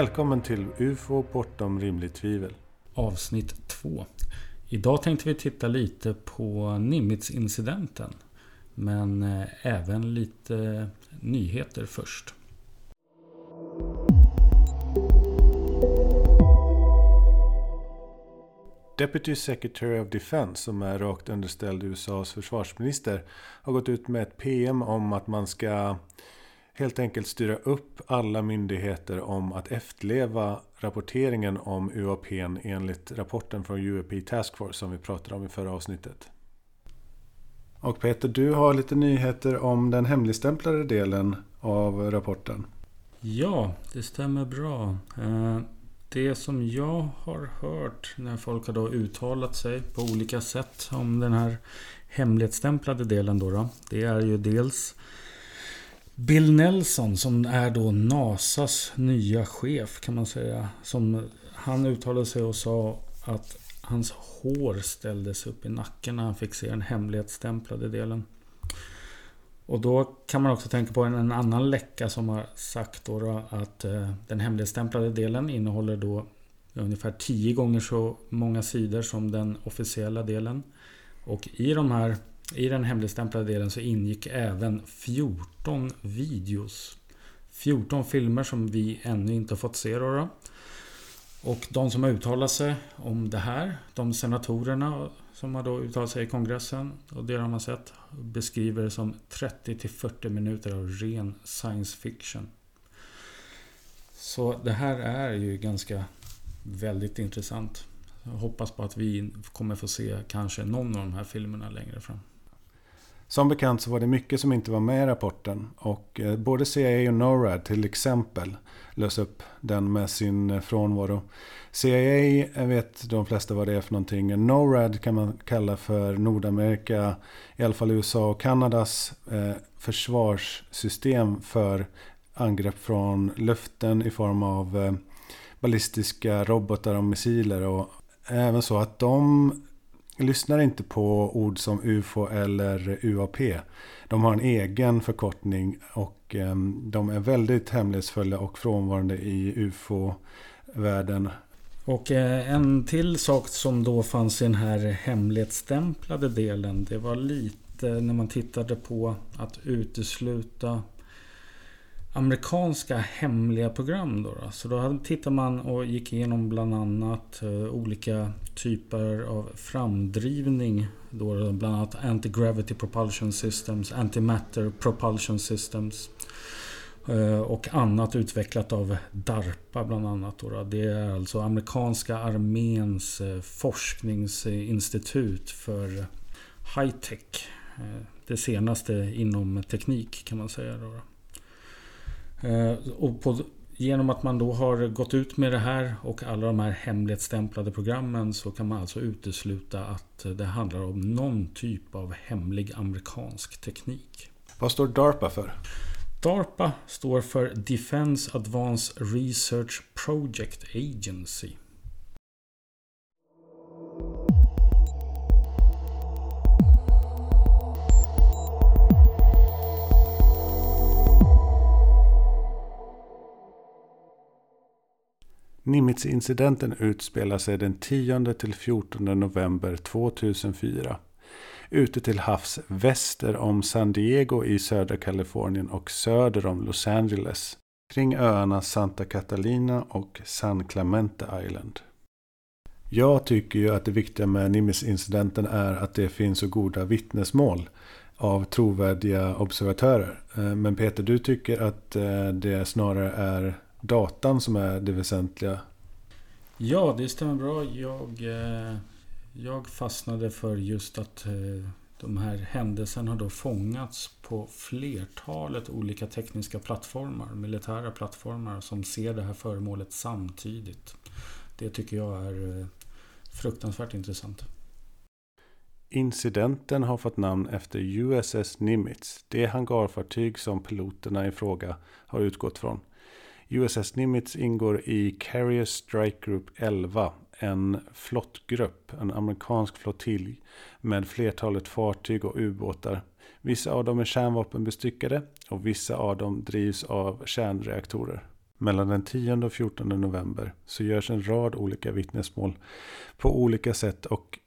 Välkommen till UFO bortom rimligt tvivel. Avsnitt 2. Idag tänkte vi titta lite på Nimitz-incidenten. Men eh, även lite nyheter först. Deputy Secretary of Defense, som är rakt underställd USAs försvarsminister, har gått ut med ett PM om att man ska helt enkelt styra upp alla myndigheter om att efterleva rapporteringen om UAP enligt rapporten från UAP Task Force som vi pratade om i förra avsnittet. Och Peter, du har lite nyheter om den hemligstämplade delen av rapporten. Ja, det stämmer bra. Eh, det som jag har hört när folk har då uttalat sig på olika sätt om den här hemligstämplade delen då, då det är ju dels Bill Nelson som är då NASAs nya chef kan man säga. Som han uttalade sig och sa att hans hår ställdes upp i nacken när han fick se den hemlighetsstämplade delen. Och då kan man också tänka på en, en annan läcka som har sagt då, då att eh, den hemligstämplade delen innehåller då ungefär 10 gånger så många sidor som den officiella delen. Och i de här i den hemligstämplade delen så ingick även 14 videos. 14 filmer som vi ännu inte fått se. Då, då. Och de som har uttalat sig om det här, de senatorerna som har då uttalat sig i kongressen och det har man sett, beskriver det som 30-40 minuter av ren science fiction. Så det här är ju ganska väldigt intressant. Jag hoppas på att vi kommer få se kanske någon av de här filmerna längre fram. Som bekant så var det mycket som inte var med i rapporten. Och eh, både CIA och NORAD till exempel lös upp den med sin eh, frånvaro. CIA vet de flesta vad det är för någonting. NORAD kan man kalla för Nordamerika, i alla fall USA och Kanadas eh, försvarssystem för angrepp från luften i form av eh, ballistiska robotar och missiler. Och även så att de lyssnar inte på ord som UFO eller UAP. De har en egen förkortning och ehm, de är väldigt hemlighetsfulla och frånvarande i UFO-världen. Och eh, en till sak som då fanns i den här hemlighetsstämplade delen. Det var lite när man tittade på att utesluta amerikanska hemliga program. Då, då. Så då tittade man och gick igenom bland annat uh, olika typer av framdrivning. Då, då, bland annat Anti-Gravity Propulsion Systems, Antimatter Propulsion Systems. Eh, och annat utvecklat av DARPA bland annat. Då. Det är alltså amerikanska arméns eh, forskningsinstitut för high tech. Det senaste inom teknik kan man säga. Då, och på, genom att man då har gått ut med det här och alla de här hemligstämplade programmen så kan man alltså utesluta att det handlar om någon typ av hemlig amerikansk teknik. Vad står DARPA för? DARPA står för Defense Advanced Research Project Agency. Nimitz-incidenten utspelar sig den 10 till 14 november 2004. Ute till havs väster om San Diego i södra Kalifornien och söder om Los Angeles. Kring öarna Santa Catalina och San Clemente Island. Jag tycker ju att det viktiga med Nimitz-incidenten är att det finns så goda vittnesmål av trovärdiga observatörer. Eh, men Peter, du tycker att eh, det snarare är datan som är det väsentliga. Ja, det stämmer bra. Jag, eh, jag fastnade för just att eh, de här händelserna har då fångats på flertalet olika tekniska plattformar, militära plattformar som ser det här föremålet samtidigt. Det tycker jag är eh, fruktansvärt intressant. Incidenten har fått namn efter USS Nimitz, det hangarfartyg som piloterna i fråga har utgått från. USS Nimitz ingår i Carrier Strike Group 11, en flottgrupp, en amerikansk flottilj med flertalet fartyg och ubåtar. Vissa av dem är kärnvapenbestyckade och vissa av dem drivs av kärnreaktorer. Mellan den 10 och 14 november så görs en rad olika vittnesmål på olika sätt och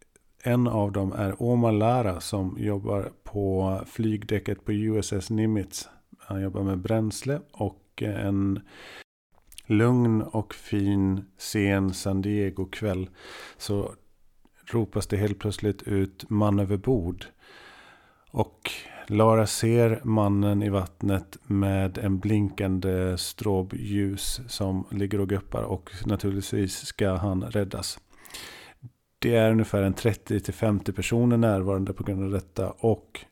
en av dem är Omar Lara som jobbar på flygdäcket på USS Nimitz. Han jobbar med bränsle och en lugn och fin sen San Diego-kväll så ropas det helt plötsligt ut man över bord. Och Lara ser mannen i vattnet med en blinkande stråbljus som ligger och guppar och naturligtvis ska han räddas. Det är ungefär en 30-50 personer närvarande på grund av detta och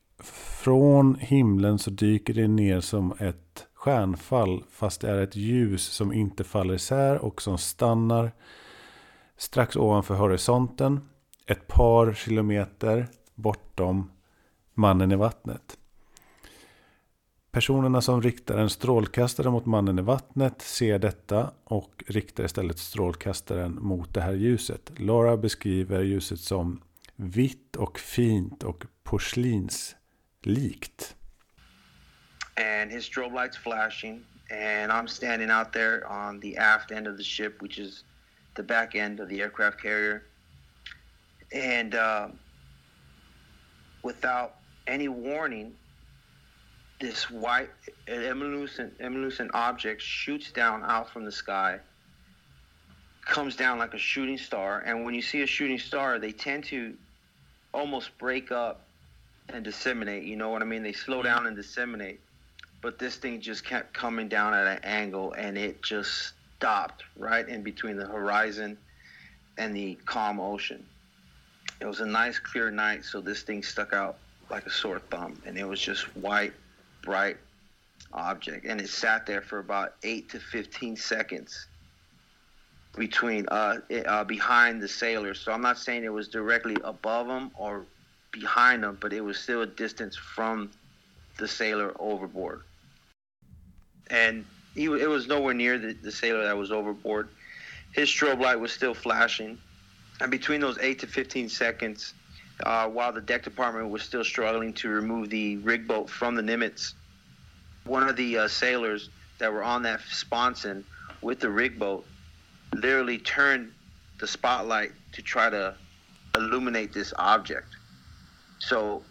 från himlen så dyker det ner som ett stjärnfall fast det är ett ljus som inte faller isär och som stannar strax ovanför horisonten ett par kilometer bortom mannen i vattnet. Personerna som riktar en strålkastare mot mannen i vattnet ser detta och riktar istället strålkastaren mot det här ljuset. Laura beskriver ljuset som vitt och fint och porslinslikt. And his strobe lights flashing and I'm standing out there on the aft end of the ship which is the back end of the aircraft carrier. And uh, without any warning, this white evolution evolution object shoots down out from the sky, comes down like a shooting star. And when you see a shooting star, they tend to almost break up and disseminate. You know what I mean? They slow down and disseminate. But this thing just kept coming down at an angle, and it just stopped right in between the horizon and the calm ocean. It was a nice, clear night, so this thing stuck out like a sore thumb, and it was just white, bright object, and it sat there for about eight to fifteen seconds between uh, uh, behind the sailors. So I'm not saying it was directly above them or behind them, but it was still a distance from the sailor overboard. And he, it was nowhere near the, the sailor that was overboard. His strobe light was still flashing, and between those eight to 15 seconds, uh, while the deck department was still struggling to remove the rig boat from the Nimitz. One of the uh, sailors that were on that sponson with the rig boat literally turned the spotlight to try to illuminate this object. So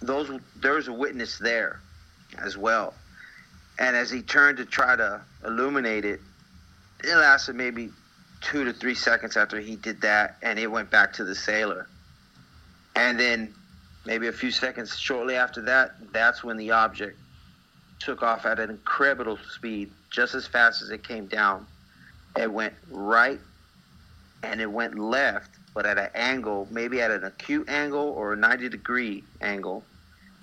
those there was a witness there as well. And as he turned to try to illuminate it, it lasted maybe two to three seconds after he did that, and it went back to the sailor. And then maybe a few seconds shortly after that, that's when the object took off at an incredible speed, just as fast as it came down. It went right and it went left, but at an angle, maybe at an acute angle or a 90 degree angle.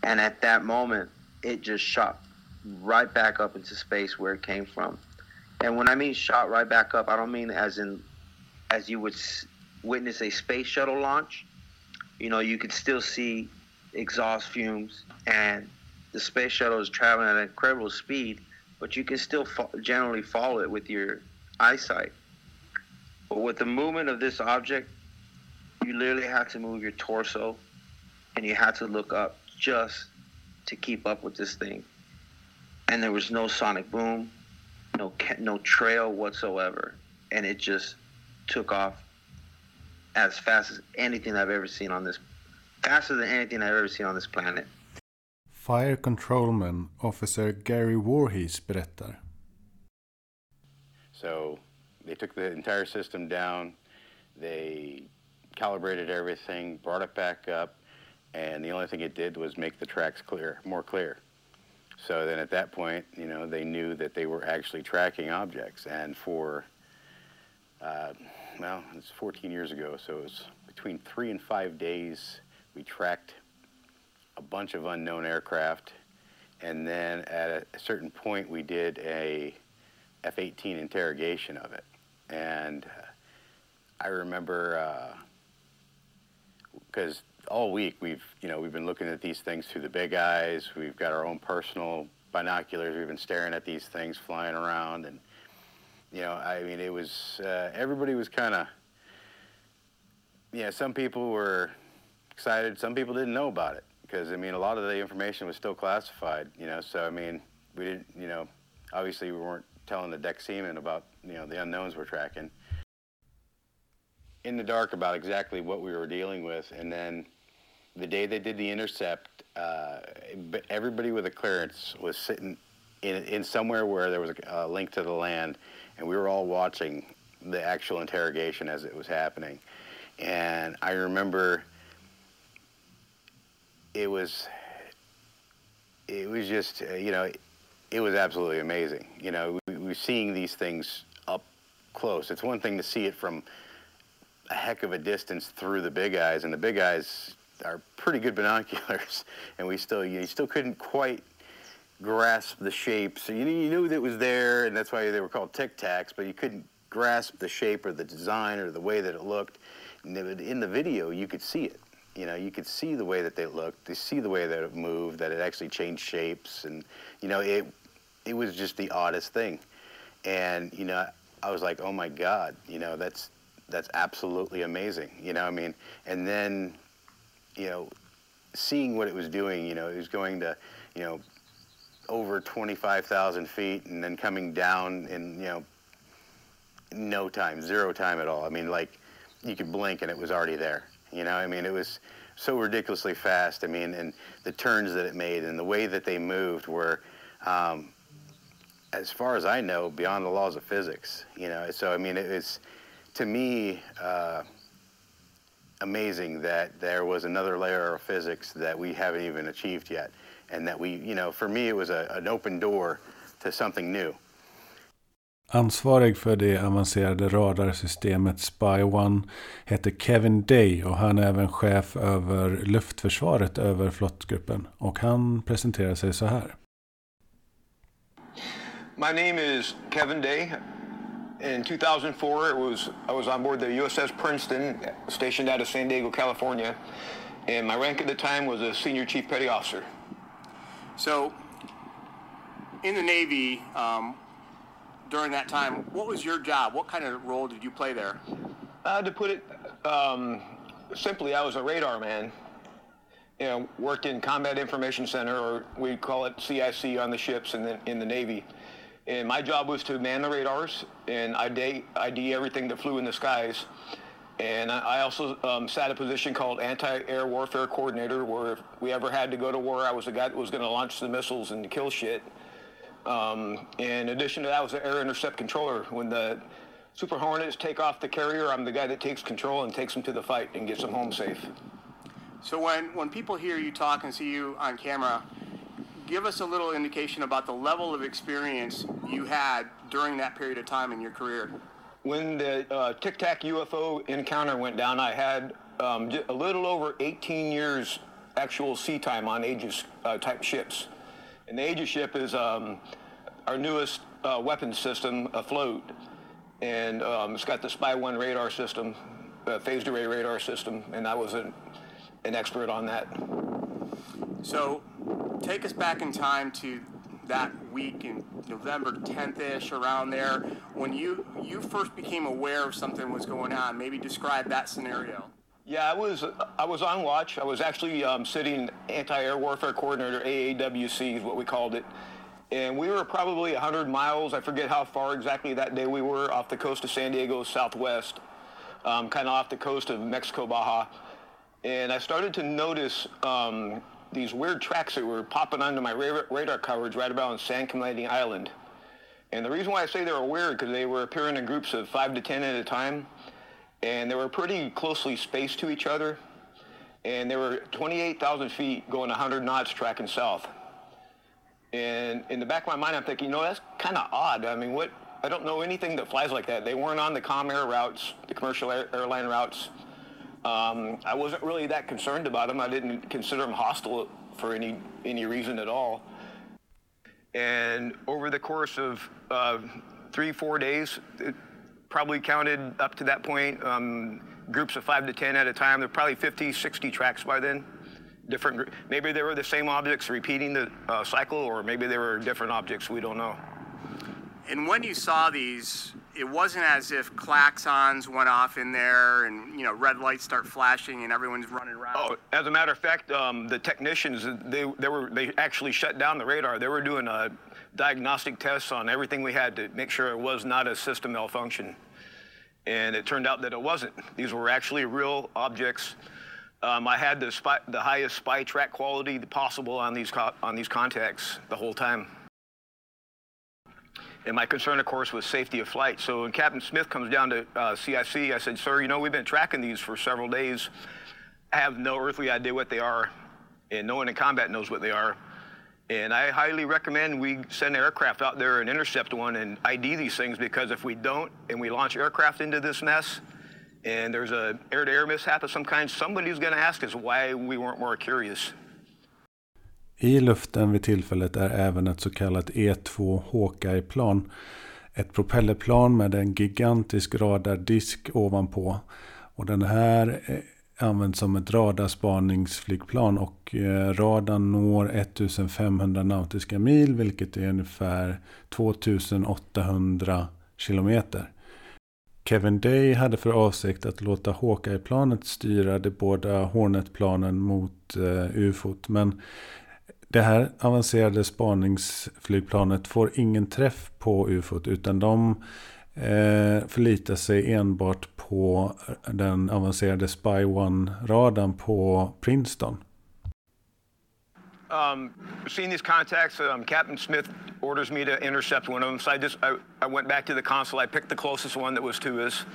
And at that moment, it just shot right back up into space where it came from. And when I mean shot right back up, I don't mean as in as you would witness a space shuttle launch you know, you could still see exhaust fumes, and the space shuttle is traveling at an incredible speed, but you can still fo- generally follow it with your eyesight. But with the movement of this object, you literally have to move your torso, and you have to look up just to keep up with this thing. And there was no sonic boom, no no trail whatsoever, and it just took off as fast as anything I've ever seen on this, faster than anything I've ever seen on this planet. Fire Controlman Officer Gary Warhees berättar. So they took the entire system down, they calibrated everything, brought it back up, and the only thing it did was make the tracks clear, more clear. So then at that point, you know, they knew that they were actually tracking objects. And for uh, well, it's 14 years ago, so it was between three and five days. We tracked a bunch of unknown aircraft, and then at a certain point, we did a F-18 interrogation of it. And I remember because uh, all week we've you know we've been looking at these things through the big eyes. We've got our own personal binoculars. We've been staring at these things flying around and you know, I mean, it was uh, everybody was kind of, yeah. Some people were excited. Some people didn't know about it because I mean, a lot of the information was still classified. You know, so I mean, we didn't, you know, obviously we weren't telling the deck seaman about you know the unknowns we're tracking. In the dark about exactly what we were dealing with, and then the day they did the intercept, uh, everybody with a clearance was sitting in, in somewhere where there was a, a link to the land, and we were all watching the actual interrogation as it was happening. And I remember it was it was just uh, you know it was absolutely amazing. You know, we, we seeing these things up close. It's one thing to see it from a heck of a distance through the big eyes, and the big eyes are pretty good binoculars, and we still you still couldn't quite grasp the shape. So you, you knew that it was there, and that's why they were called tic tacs, but you couldn't grasp the shape or the design or the way that it looked. And in the video, you could see it. You know, you could see the way that they looked. You see the way that it moved, that it actually changed shapes, and you know, it it was just the oddest thing. And you know, I was like, oh my God, you know, that's that's absolutely amazing. You know, I mean, and then, you know, seeing what it was doing, you know, it was going to, you know, over 25,000 feet and then coming down in, you know, no time, zero time at all. I mean, like, you could blink and it was already there. You know, I mean, it was so ridiculously fast. I mean, and the turns that it made and the way that they moved were, um, as far as I know, beyond the laws of physics. You know, so I mean, it was to me uh, amazing that there was another layer of physics that we haven't even achieved yet, and that we, you know, for me, it was a, an open door to something new. Ansvarig för det avancerade radarsystemet Spy One heter Kevin Day och han är även chef över luftförsvaret över flottgruppen. Och han presenterar sig så här. My name is Kevin Day. In 2004, it was I was on board the USS Princeton, stationed out of San Diego, California, and my rank at the time was a senior chief petty officer. So, in the Navy, um, during that time, what was your job? What kind of role did you play there? Uh, to put it um, simply, I was a radar man. You know, worked in Combat Information Center, or we call it CIC on the ships in the, in the Navy. And my job was to man the radars and ID, ID everything that flew in the skies. And I also um, sat a position called anti-air warfare coordinator, where if we ever had to go to war, I was the guy that was going to launch the missiles and kill shit. Um, in addition to that, I was the air intercept controller. When the Super Hornets take off the carrier, I'm the guy that takes control and takes them to the fight and gets them home safe. So when, when people hear you talk and see you on camera, give us a little indication about the level of experience you had during that period of time in your career. When the uh, Tic Tac UFO encounter went down, I had um, a little over 18 years actual sea time on Aegis uh, type ships. And the Aegis ship is um, our newest uh, weapons system afloat. And um, it's got the Spy 1 radar system, uh, phased array radar system, and I was an, an expert on that. So take us back in time to that week in November 10th-ish, around there, when you, you first became aware of something was going on. Maybe describe that scenario. Yeah, I was I was on watch. I was actually um, sitting anti-air warfare coordinator AAWC is what we called it, and we were probably 100 miles. I forget how far exactly that day we were off the coast of San Diego southwest, um, kind of off the coast of Mexico Baja, and I started to notice um, these weird tracks that were popping onto my radar coverage right about on San Clemente Island. And the reason why I say they were weird because they were appearing in groups of five to ten at a time and they were pretty closely spaced to each other. And they were 28,000 feet going 100 knots tracking south. And in the back of my mind, I'm thinking, you know, that's kind of odd. I mean, what? I don't know anything that flies like that. They weren't on the com air routes, the commercial air, airline routes. Um, I wasn't really that concerned about them. I didn't consider them hostile for any any reason at all. And over the course of uh, three, four days, it, probably counted up to that point um, groups of five to 10 at a time. There were probably 50, 60 tracks by then. Different, maybe they were the same objects repeating the uh, cycle, or maybe they were different objects. We don't know. And when you saw these it wasn't as if klaxons went off in there and you know red lights start flashing and everyone's running around. Oh, as a matter of fact, um, the technicians they they were they actually shut down the radar. They were doing uh, diagnostic tests on everything we had to make sure it was not a system malfunction, and it turned out that it wasn't. These were actually real objects. Um, I had the spy, the highest spy track quality possible on these on these contacts the whole time. And my concern, of course, was safety of flight. So when Captain Smith comes down to uh, CIC, I said, sir, you know, we've been tracking these for several days. I have no earthly idea what they are, and no one in combat knows what they are. And I highly recommend we send aircraft out there and intercept one and ID these things because if we don't and we launch aircraft into this mess and there's a air-to-air mishap of some kind, somebody's going to ask us why we weren't more curious. I luften vid tillfället är även ett så kallat E2 Hawkeye-plan. Ett propellerplan med en gigantisk radardisk ovanpå. Och den här eh, används som ett radarspaningsflygplan och eh, radarn når 1500 nautiska mil vilket är ungefär 2800 kilometer. Kevin Day hade för avsikt att låta Hawkeye-planet styra de båda Hornet-planen mot eh, ufot. Men det här avancerade spaningsflygplanet får ingen träff på ufot utan de eh, förlitar sig enbart på den avancerade Spy One-radarn på Princeton. Um, seeing these contacts, um, Captain Smith orders me to intercept one of them. So I just I, I went back to the console. I picked the closest one that was to us,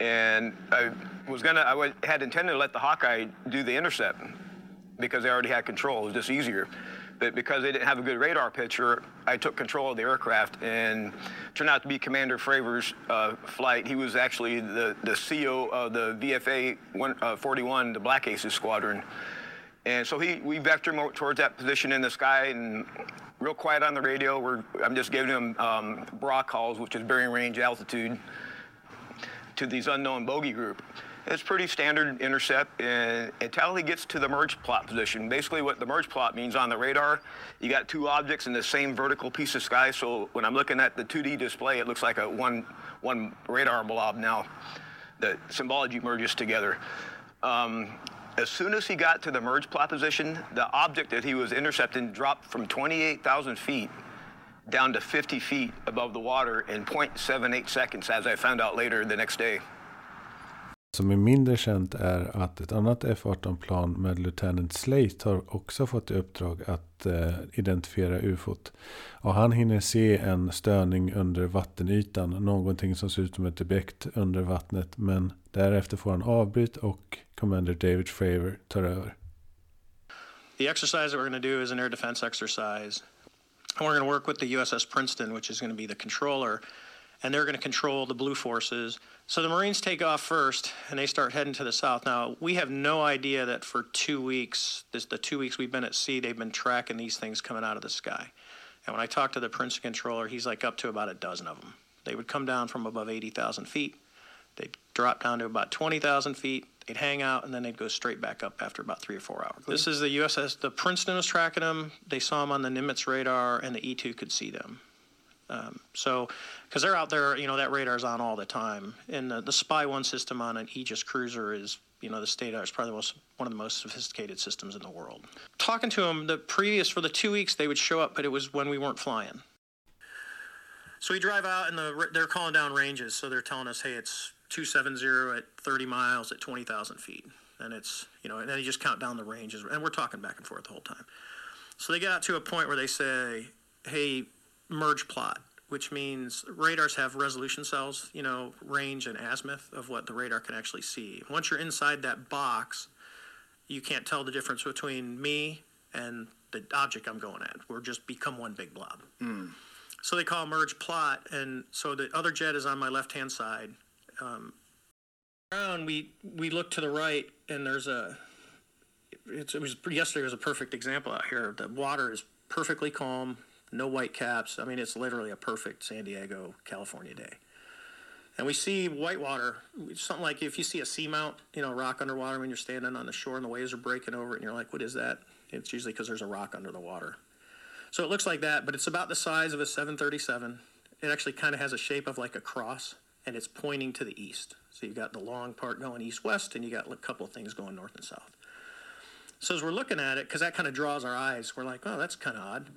and I was gonna I had intended to let the Hawkeye do the intercept because they already had control. It was just easier. But because they didn't have a good radar picture, I took control of the aircraft and turned out to be Commander Fravor's uh, flight. He was actually the, the CEO of the VFA 1, uh, 41, the Black Aces squadron. And so he, we vectored towards that position in the sky and real quiet on the radio. We're, I'm just giving him um, bra calls, which is bearing range altitude, to these unknown bogey group. It's pretty standard intercept and until he gets to the merge plot position. Basically what the merge plot means on the radar, you got two objects in the same vertical piece of sky. So when I'm looking at the 2D display, it looks like a one, one radar blob now. The symbology merges together. Um, as soon as he got to the merge plot position, the object that he was intercepting dropped from 28,000 feet down to 50 feet above the water in 0.78 seconds, as I found out later the next day. Som är mindre känt är att ett annat F-18-plan med Lieutenant Slate har också fått i uppdrag att eh, identifiera ufot. Och han hinner se en störning under vattenytan, någonting som ser ut som ett objekt under vattnet. Men därefter får han avbryt och Commander David Fravor tar över. The exercise that we're going to do is an air defense exercise. And we're going to work with the USS Princeton, which is going to be the controller. And they're going to control the blue forces So the Marines take off first and they start heading to the south. Now, we have no idea that for two weeks, this, the two weeks we've been at sea, they've been tracking these things coming out of the sky. And when I talked to the Princeton controller, he's like up to about a dozen of them. They would come down from above 80,000 feet. They'd drop down to about 20,000 feet. They'd hang out and then they'd go straight back up after about three or four hours. This is the USS, the Princeton was tracking them. They saw them on the Nimitz radar and the E2 could see them. Um, so, because they're out there, you know, that radar's on all the time. And the, the Spy One system on an Aegis cruiser is, you know, the state is probably the most, one of the most sophisticated systems in the world. Talking to them, the previous, for the two weeks, they would show up, but it was when we weren't flying. So we drive out and the, they're calling down ranges. So they're telling us, hey, it's 270 at 30 miles at 20,000 feet. And it's, you know, and then you just count down the ranges. And we're talking back and forth the whole time. So they got to a point where they say, hey, merge plot, which means radars have resolution cells, you know, range and azimuth of what the radar can actually see. Once you're inside that box, you can't tell the difference between me and the object I'm going at. We're just become one big blob. Mm. So they call merge plot, and so the other jet is on my left hand side. Um, around, we we look to the right, and there's a. it was yesterday was a perfect example out here. The water is perfectly calm no white caps. I mean, it's literally a perfect San Diego, California day. And we see whitewater, something like if you see a seamount, you know, rock underwater when you're standing on the shore and the waves are breaking over it, and you're like, what is that? It's usually because there's a rock under the water. So it looks like that, but it's about the size of a 737. it actually kind of has a shape of like a cross and it's pointing to the east. So you've got the long part going east west and you got a couple of things going north and south. So as we're looking at it, because that kind of draws our eyes, we're like, oh, that's kind of odd.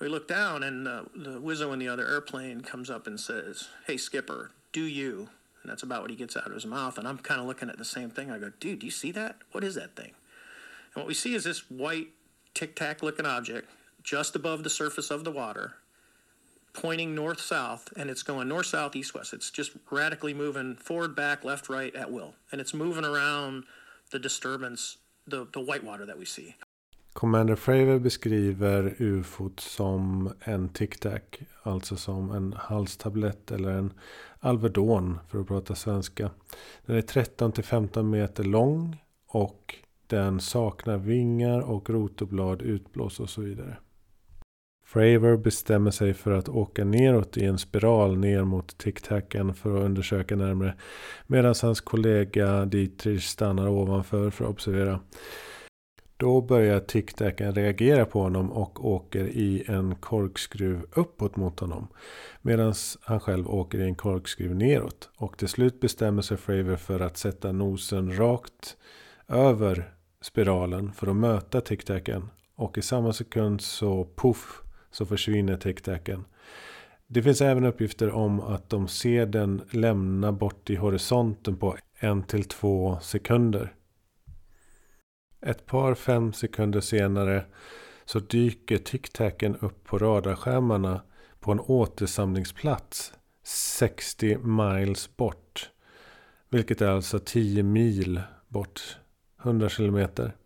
We look down and uh, the Wizzo in the other airplane comes up and says, hey, Skipper, do you? And that's about what he gets out of his mouth. And I'm kind of looking at the same thing. I go, dude, do you see that? What is that thing? And what we see is this white tic tac looking object just above the surface of the water, pointing north south, and it's going north south, east west. It's just radically moving forward, back, left, right at will. And it's moving around the disturbance, the, the white water that we see. Commander Fravor beskriver ufot som en tic-tac, alltså som en halstablett eller en Alvedon för att prata svenska. Den är 13-15 meter lång och den saknar vingar och rotorblad, utblås och så vidare. Fravor bestämmer sig för att åka neråt i en spiral ner mot tic-tacen för att undersöka närmare. Medan hans kollega Dietrich stannar ovanför för att observera. Då börjar tic-tacen reagera på honom och åker i en korkskruv uppåt mot honom. Medan han själv åker i en korkskruv neråt. Och till slut bestämmer sig Fravor för att sätta nosen rakt över spiralen för att möta tic-tacen. Och i samma sekund så puff så försvinner tic-tacen. Det finns även uppgifter om att de ser den lämna bort i horisonten på en till två sekunder. Ett par fem sekunder senare så dyker tic-tacen upp på radarskärmarna på en återsamlingsplats 60 miles bort. Vilket är alltså 10 mil bort. 100 kilometer.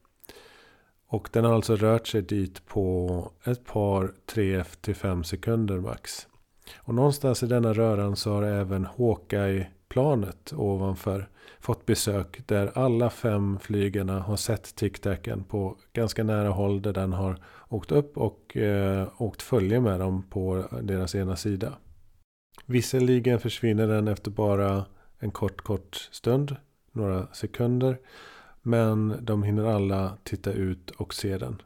Och den har alltså rört sig dit på ett par 3 till 5 sekunder max. Och någonstans i denna röran så har även Hawkeye-planet ovanför fått besök. Där alla fem flygarna har sett tic-tacen på ganska nära håll. Där den har åkt upp och eh, åkt följe med dem på deras ena sida. Visserligen försvinner den efter bara en kort, kort stund. Några sekunder. Men de hinner alla titta ut och se den.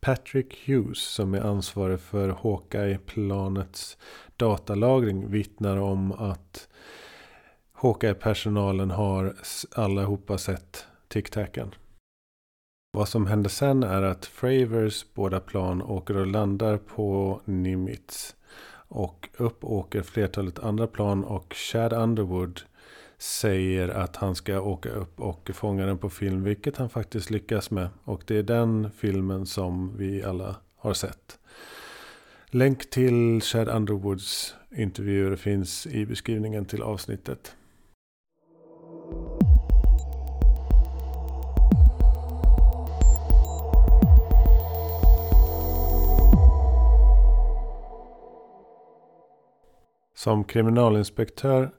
Patrick Hughes som är ansvarig för Hawkeye-planets datalagring vittnar om att Hawkeye-personalen har allihopa sett tic-tacen. Vad som händer sen är att Fravers båda plan åker och landar på Nimitz. Och upp åker flertalet andra plan och Chad Underwood säger att han ska åka upp och fånga den på film. Vilket han faktiskt lyckas med. Och det är den filmen som vi alla har sett. Länk till Chad Underwoods intervjuer finns i beskrivningen till avsnittet. Som kriminalinspektör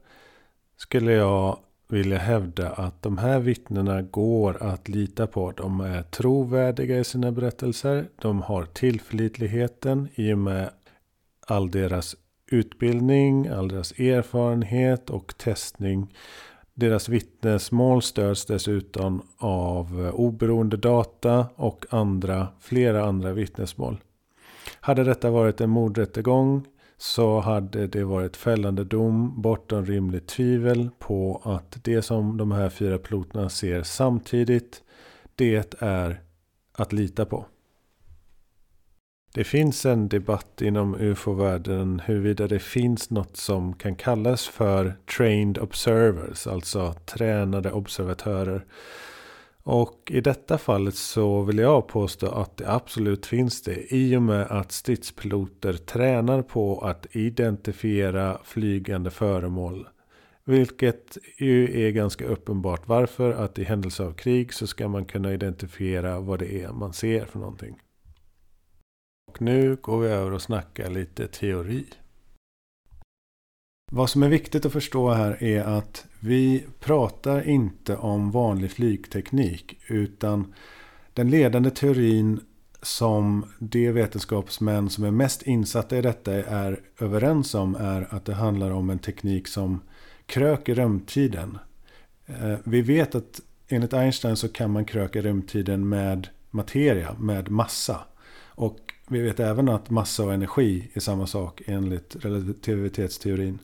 skulle jag vilja hävda att de här vittnena går att lita på. De är trovärdiga i sina berättelser. De har tillförlitligheten i och med all deras utbildning, all deras erfarenhet och testning. Deras vittnesmål stöds dessutom av oberoende data och andra, flera andra vittnesmål. Hade detta varit en mordrättegång så hade det varit fällande dom bortom rimligt tvivel på att det som de här fyra piloterna ser samtidigt, det är att lita på. Det finns en debatt inom ufo-världen huruvida det finns något som kan kallas för trained observers, alltså tränade observatörer. Och i detta fallet så vill jag påstå att det absolut finns det. I och med att stridspiloter tränar på att identifiera flygande föremål. Vilket ju är ganska uppenbart. Varför? Att i händelse av krig så ska man kunna identifiera vad det är man ser för någonting. Och nu går vi över och snackar lite teori. Vad som är viktigt att förstå här är att vi pratar inte om vanlig flygteknik utan den ledande teorin som de vetenskapsmän som är mest insatta i detta är överens om är att det handlar om en teknik som kröker rymdtiden. Eh, vi vet att enligt Einstein så kan man kröka rymdtiden med materia, med massa. Och vi vet även att massa och energi är samma sak enligt relativitetsteorin.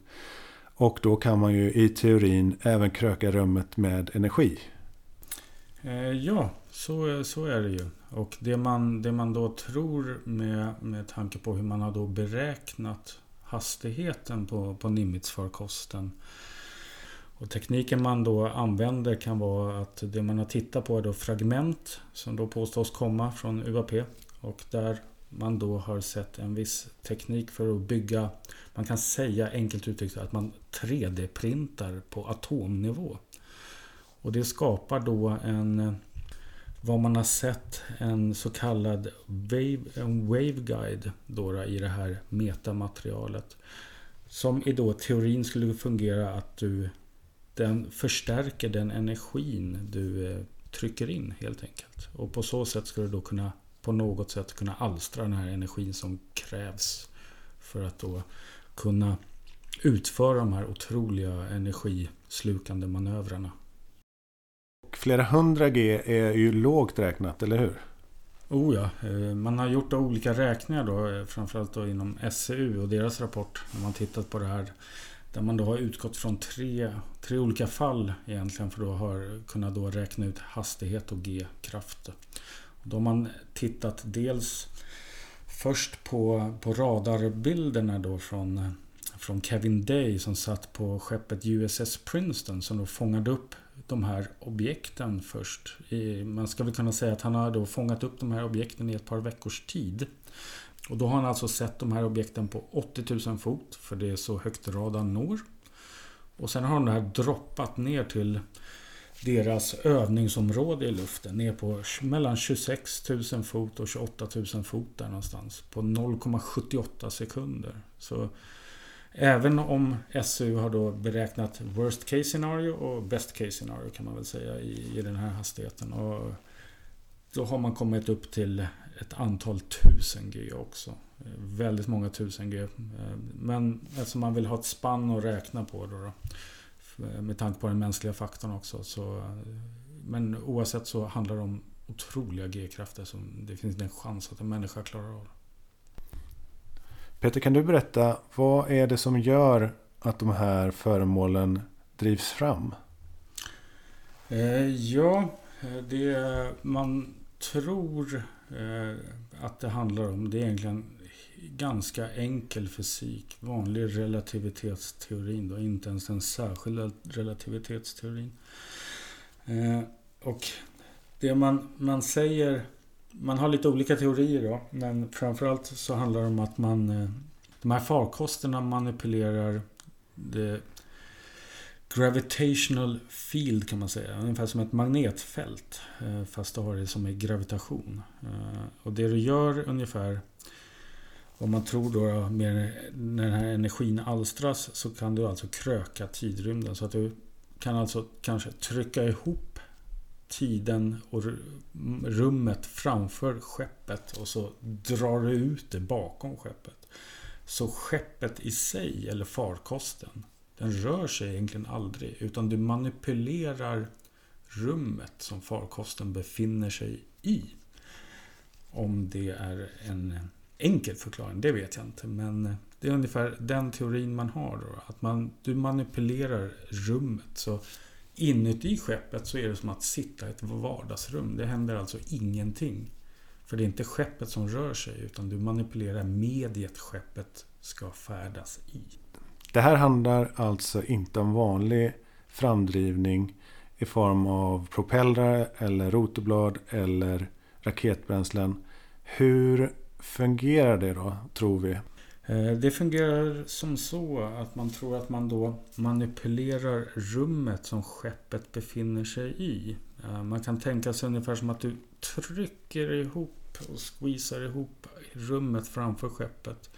Och då kan man ju i teorin även kröka rummet med energi. Eh, ja, så, så är det ju. Och det man, det man då tror med, med tanke på hur man har då beräknat hastigheten på, på Nimitz-farkosten. Och tekniken man då använder kan vara att det man har tittat på är då fragment som då påstås komma från UAP. Och där man då har sett en viss teknik för att bygga, man kan säga enkelt uttryckt att man 3D-printar på atomnivå. Och det skapar då en, vad man har sett, en så kallad wave, en waveguide då i det här metamaterialet. Som i då teorin skulle fungera att du den förstärker den energin du eh, trycker in helt enkelt. Och på så sätt ska du då kunna på något sätt kunna alstra den här energin som krävs för att då kunna utföra de här otroliga energislukande manövrarna. Flera hundra G är ju lågt räknat, eller hur? Oh ja, eh, man har gjort olika räkningar då, eh, framförallt då inom SCU och deras rapport. När man tittat på det här. Där man då har utgått från tre, tre olika fall egentligen för att kunna då räkna ut hastighet och G-kraft. Då har man tittat dels först på, på radarbilderna då från, från Kevin Day som satt på skeppet USS Princeton som då fångade upp de här objekten först. Man ska väl kunna säga att han har då fångat upp de här objekten i ett par veckors tid. Och då har han alltså sett de här objekten på 80 000 fot, för det är så högt radarn når. Och sen har de här droppat ner till deras övningsområde i luften ner på mellan 26 000 fot och 28 000 fot där någonstans på 0,78 sekunder. Så även om SU har då beräknat worst case scenario och best case scenario kan man väl säga i, i den här hastigheten. Och då har man kommit upp till ett antal tusen G också. Väldigt många tusen G. Eh, men eftersom man vill ha ett spann att räkna på då, då med tanke på den mänskliga faktorn också. Så, men oavsett så handlar det om otroliga G-krafter som det finns en chans att en människa klarar av. Peter, kan du berätta vad är det som gör att de här föremålen drivs fram? Eh, ja, det man tror eh, att det handlar om det är egentligen ganska enkel fysik. Vanlig relativitetsteorin då, inte ens den särskilda relativitetsteorin. Eh, och det man, man säger, man har lite olika teorier då, men framförallt så handlar det om att man, eh, de här farkosterna manipulerar det gravitational field kan man säga. Ungefär som ett magnetfält. Eh, fast du har det som är gravitation. Eh, och det du gör ungefär om man tror då med när den här energin alstras så kan du alltså kröka tidrymden. Så att du kan alltså kanske trycka ihop tiden och rummet framför skeppet och så drar du ut det bakom skeppet. Så skeppet i sig, eller farkosten, den rör sig egentligen aldrig. Utan du manipulerar rummet som farkosten befinner sig i. Om det är en enkel förklaring, det vet jag inte. Men det är ungefär den teorin man har. Då, att man, du manipulerar rummet. Så inuti skeppet så är det som att sitta i ett vardagsrum. Det händer alltså ingenting. För det är inte skeppet som rör sig utan du manipulerar mediet skeppet ska färdas i. Det här handlar alltså inte om vanlig framdrivning i form av propellrar eller rotorblad eller raketbränslen. Hur fungerar det då, tror vi? Eh, det fungerar som så att man tror att man då manipulerar rummet som skeppet befinner sig i. Eh, man kan tänka sig ungefär som att du trycker ihop och squeezar ihop rummet framför skeppet.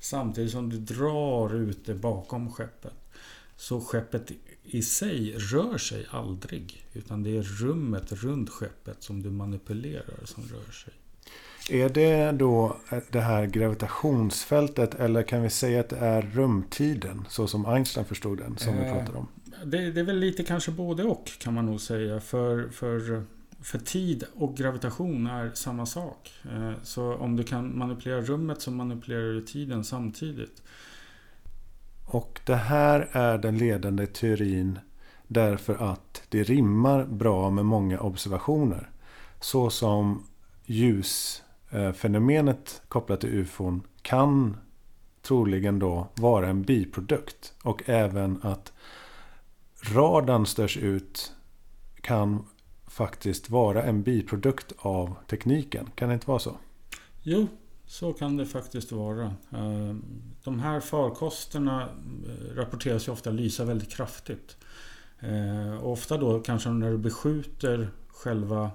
Samtidigt som du drar ut det bakom skeppet. Så skeppet i sig rör sig aldrig. Utan det är rummet runt skeppet som du manipulerar som rör sig. Är det då det här gravitationsfältet eller kan vi säga att det är rumtiden så som Einstein förstod den som vi eh, pratade om? Det, det, är väl lite kanske både och kan man nog säga. För, för för tid och gravitation är samma sak. Eh, så om du kan manipulera rummet så manipulerar du tiden samtidigt. Och det här är den ledande teorin därför att det rimmar bra med många observationer. Så som Eh, fenomenet kopplat till ufon kan troligen då vara en biprodukt. Och även att radarn störs ut kan faktiskt vara en biprodukt av tekniken. Kan det inte vara så? Jo, så kan det faktiskt vara. Eh, de här farkosterna eh, rapporteras ju ofta lysa väldigt kraftigt. Ofta då kanske när du beskjuter själva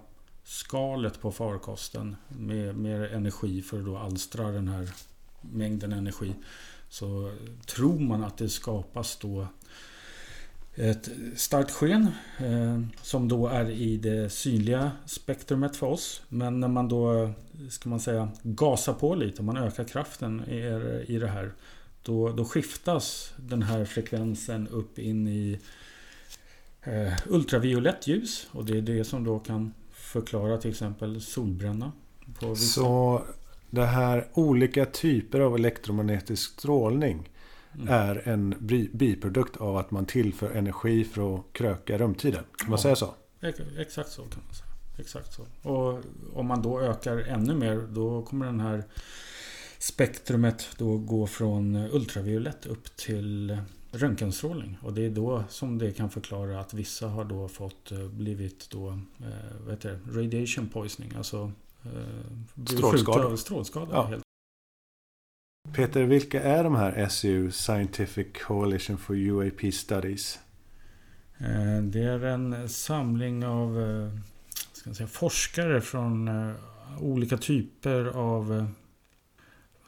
skalet på farkosten med mer energi för att då alstra den här mängden energi. Så tror man att det skapas då ett starkt sken eh, som då är i det synliga spektrumet för oss. Men när man då, ska man säga, gasar på lite, man ökar kraften i, i det här. Då, då skiftas den här frekvensen upp in i eh, ultraviolett ljus. Och det är det som då kan förklara till exempel solbränna. Så det här olika typer av elektromagnetisk strålning mm. är en biprodukt av att man tillför energi för att kröka rumtiden. Kan man ja. säga så? Exakt så kan man säga. Exakt så. Och om man då ökar ännu mer då kommer den här spektrumet då gå från ultraviolett upp till röntgenstrålning. Och det är då som det kan förklara att vissa har då fått eh, blivit då, eh, vad heter det, radiation poisoning. Alltså eh, strålskada. strålskada ja. helt. Peter, vilka är de här SU, Scientific Coalition for UAP Studies? Eh, det är en samling av ska säga, forskare från olika typer av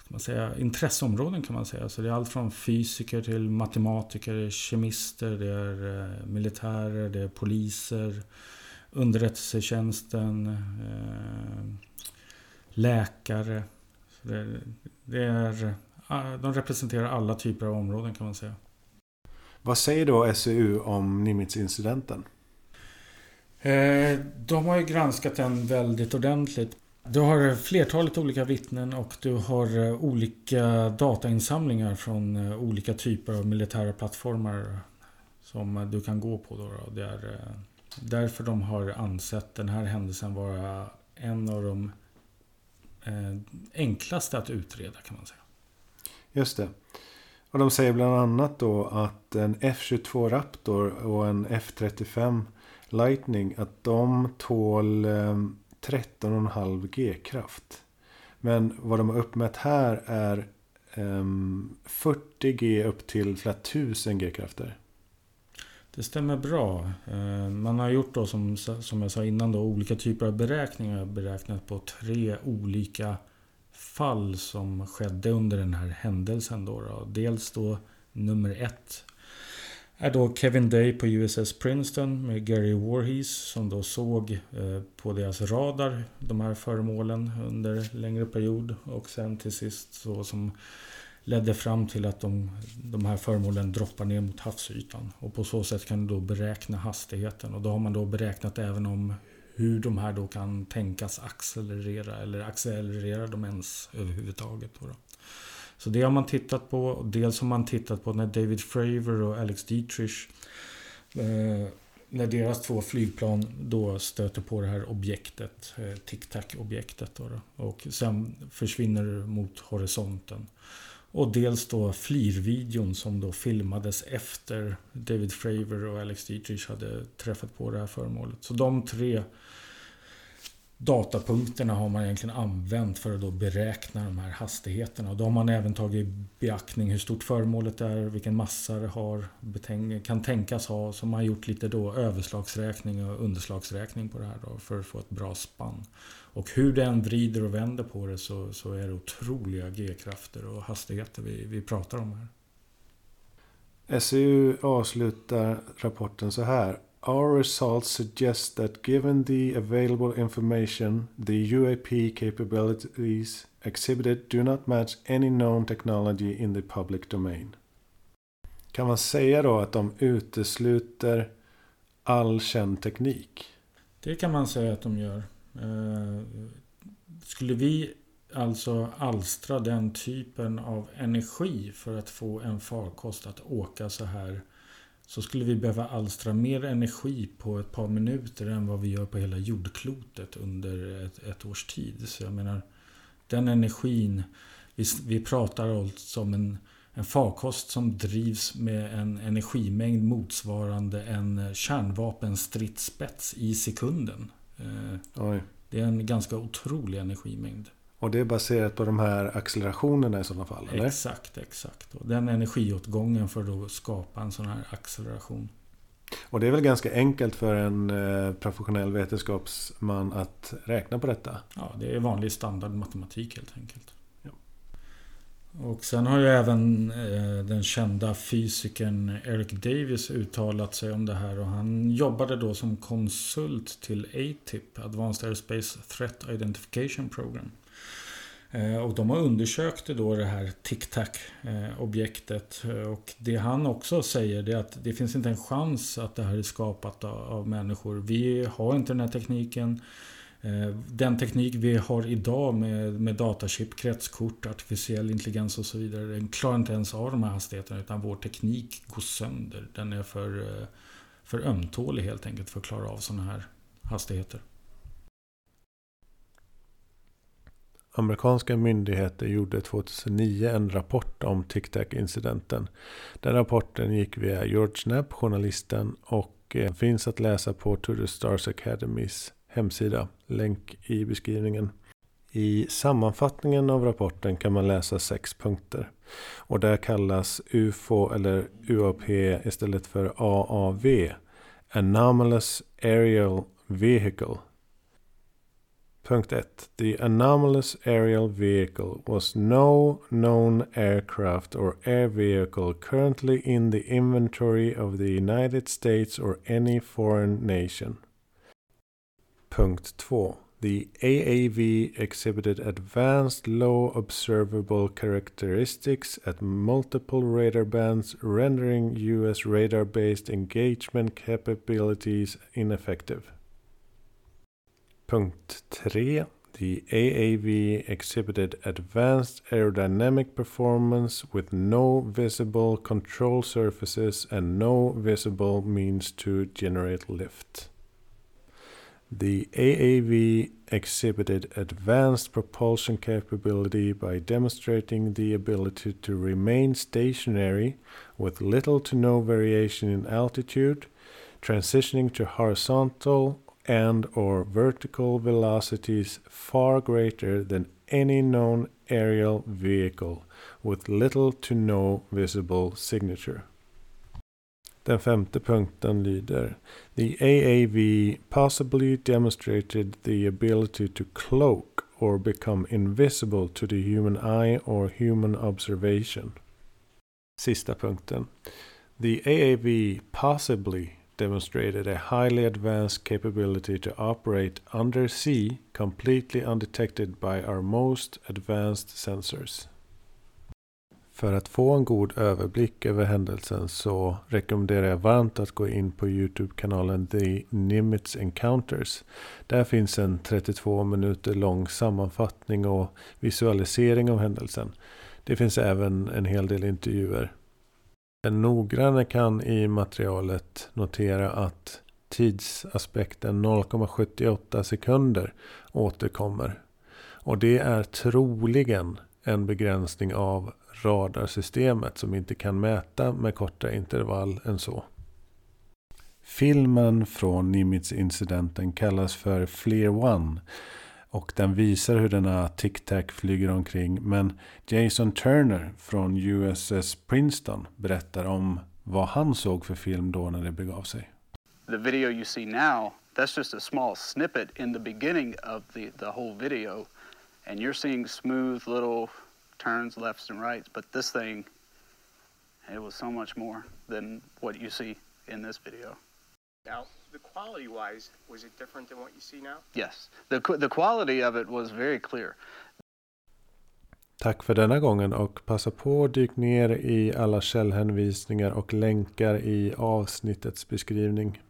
man säga, intresseområden kan man säga. Så det är allt från fysiker till matematiker, kemister, det är eh, militärer, det är poliser, underrättelsetjänsten, eh, läkare. Det, det är, de representerar alla typer av områden kan man säga. Vad säger då SEU om Nimitz-incidenten? Eh, de har ju granskat den väldigt ordentligt. Du har flertalet olika vittnen och du har eh, olika datainsamlingar från eh, olika typer av militära plattformar som du kan gå på. Då, Det är eh, därför de har ansett den här händelsen vara en av de enklaste att utreda kan man säga. Just det. Och de säger bland annat då att en F22 Raptor och en F35 Lightning att de tål 13,5 G-kraft. Men vad de har uppmätt här är ehm, um, 40 G upp till flera tusen G-krafter. Det stämmer bra. Eh, man har gjort då som, som jag sa innan då, olika typer av beräkningar. Beräknat på tre olika fall som skedde under den här händelsen. Då, då. Dels då nummer ett är då Kevin Day på USS Princeton med Gary Warhees som då såg eh, på deras radar de här föremålen under längre period och sen till sist så som ledde fram till att de, de här föremålen droppar ner mot havsytan. Och på så sätt kan du då beräkna hastigheten och då har man då beräknat även om hur de här då kan tänkas accelerera eller accelerera de ens överhuvudtaget. Då, då. Så det har man tittat på. Dels har man tittat på när David Fravor och Alex Dietrich eh, när deras två flygplan då stöter på det här objektet, eh, tic-tac-objektet. Då, då, och sen försvinner mot horisonten. Och dels då flirvideon som då filmades efter David Fravor och Alex Dietrich hade träffat på det här föremålet. Så de tre datapunkterna har man egentligen använt för att då beräkna de här hastigheterna. Och då har man även tagit i beaktning hur stort föremålet är, vilken massa det har, kan tänkas ha. Så man har gjort lite då överslagsräkning och underslagsräkning på det här då, för att få ett bra spann. Och hur den vrider och vänder på det så, så är det otroliga G-krafter och hastigheter vi, vi pratar om här. SEU avslutar rapporten så här. Our results suggest that given the available information, the UAP capabilities exhibited do not match any known technology in the public domain. Kan man säga då att de utesluter all känd teknik? Det kan man säga att de gör. Eh, skulle vi alltså alstra den typen av energi för att få en farkost att åka så här så skulle vi behöva alstra mer energi på ett par minuter än vad vi gör på hela jordklotet under ett, ett års tid. Så jag menar, den energin, vi, vi pratar alltså om en, en farkost som drivs med en energimängd motsvarande en kärnvapenstridsspets i sekunden. Eh, det är en ganska otrolig energimängd. Och det är baserat på de här accelerationerna i sådana fall? Eller? Exakt, exakt. Och den energiåtgången för att skapa en sån här acceleration. Och det är väl ganska enkelt för en eh, professionell vetenskapsman att räkna på detta? Ja, det är vanlig standardmatematik helt enkelt. Ja. Och sen har ju även eh, den kända fysikern Eric Davis uttalat sig om det här och han jobbade då som konsult till ATIP, Advanced Aerospace Threat Identification Program. Eh, och de har undersökt då det här tic-tac-objektet. Eh, eh, och det han också säger är att det finns inte en chans att det här är skapat av människor. Vi har inte den här tekniken. Den teknik vi har idag med, med datachip, kretskort, artificiell intelligens och så vidare. Den klarar inte ens av de här hastigheterna utan vår teknik går sönder. Den är för, för ömtålig helt enkelt för att klara av sådana här hastigheter. Amerikanska myndigheter gjorde 2009 en rapport om TicTac-incidenten. Den rapporten gick via George Knapp, journalisten, och eh, finns att läsa på To the Stars Academys hemsida. Länk i beskrivningen. I sammanfattningen av rapporten kan man läsa sex punkter. Och där kallas UFO eller UAP istället för AAV. Anomalous Aerial Vehicle. Punkt 1. The anomalous aerial vehicle was no known aircraft or air vehicle currently in the inventory of the United States or any foreign nation. Punkt 2. The AAV exhibited advanced low observable characteristics at multiple radar bands, rendering US radar based engagement capabilities ineffective. Punkt 3. The AAV exhibited advanced aerodynamic performance with no visible control surfaces and no visible means to generate lift. The AAV exhibited advanced propulsion capability by demonstrating the ability to remain stationary with little to no variation in altitude, transitioning to horizontal and or vertical velocities far greater than any known aerial vehicle with little to no visible signature. Den femte punkten lyder The AAV possibly demonstrated the ability to cloak or become invisible to the human eye or human observation. Sista punkten. The AAV possibly demonstrated a highly advanced capability to operate undersea completely undetected by our most advanced sensors. För att få en god överblick över händelsen så rekommenderar jag varmt att gå in på Youtube-kanalen The Nimitz Encounters. Där finns en 32 minuter lång sammanfattning och visualisering av händelsen. Det finns även en hel del intervjuer. Den noggranne kan i materialet notera att tidsaspekten 0,78 sekunder återkommer. Och det är troligen en begränsning av radarsystemet som inte kan mäta med kortare intervall än så. Filmen från Nimitz-incidenten kallas för Fleer One och den visar hur denna tic-tac flyger omkring. Men Jason Turner från USS Princeton berättar om vad han såg för film då när det begav sig. The video you see now, that's just a small snippet in the beginning of the, the whole video. And you're seeing smooth little turns lefts and rights, but this thing, it was so much more than what you see in this video. Now, the quality wise, was it different than what you see now? Yes. The, the quality of it was very clear. Tack för denna gången och passa på att dyka ner i alla källhänvisningar och länkar i avsnittets beskrivning.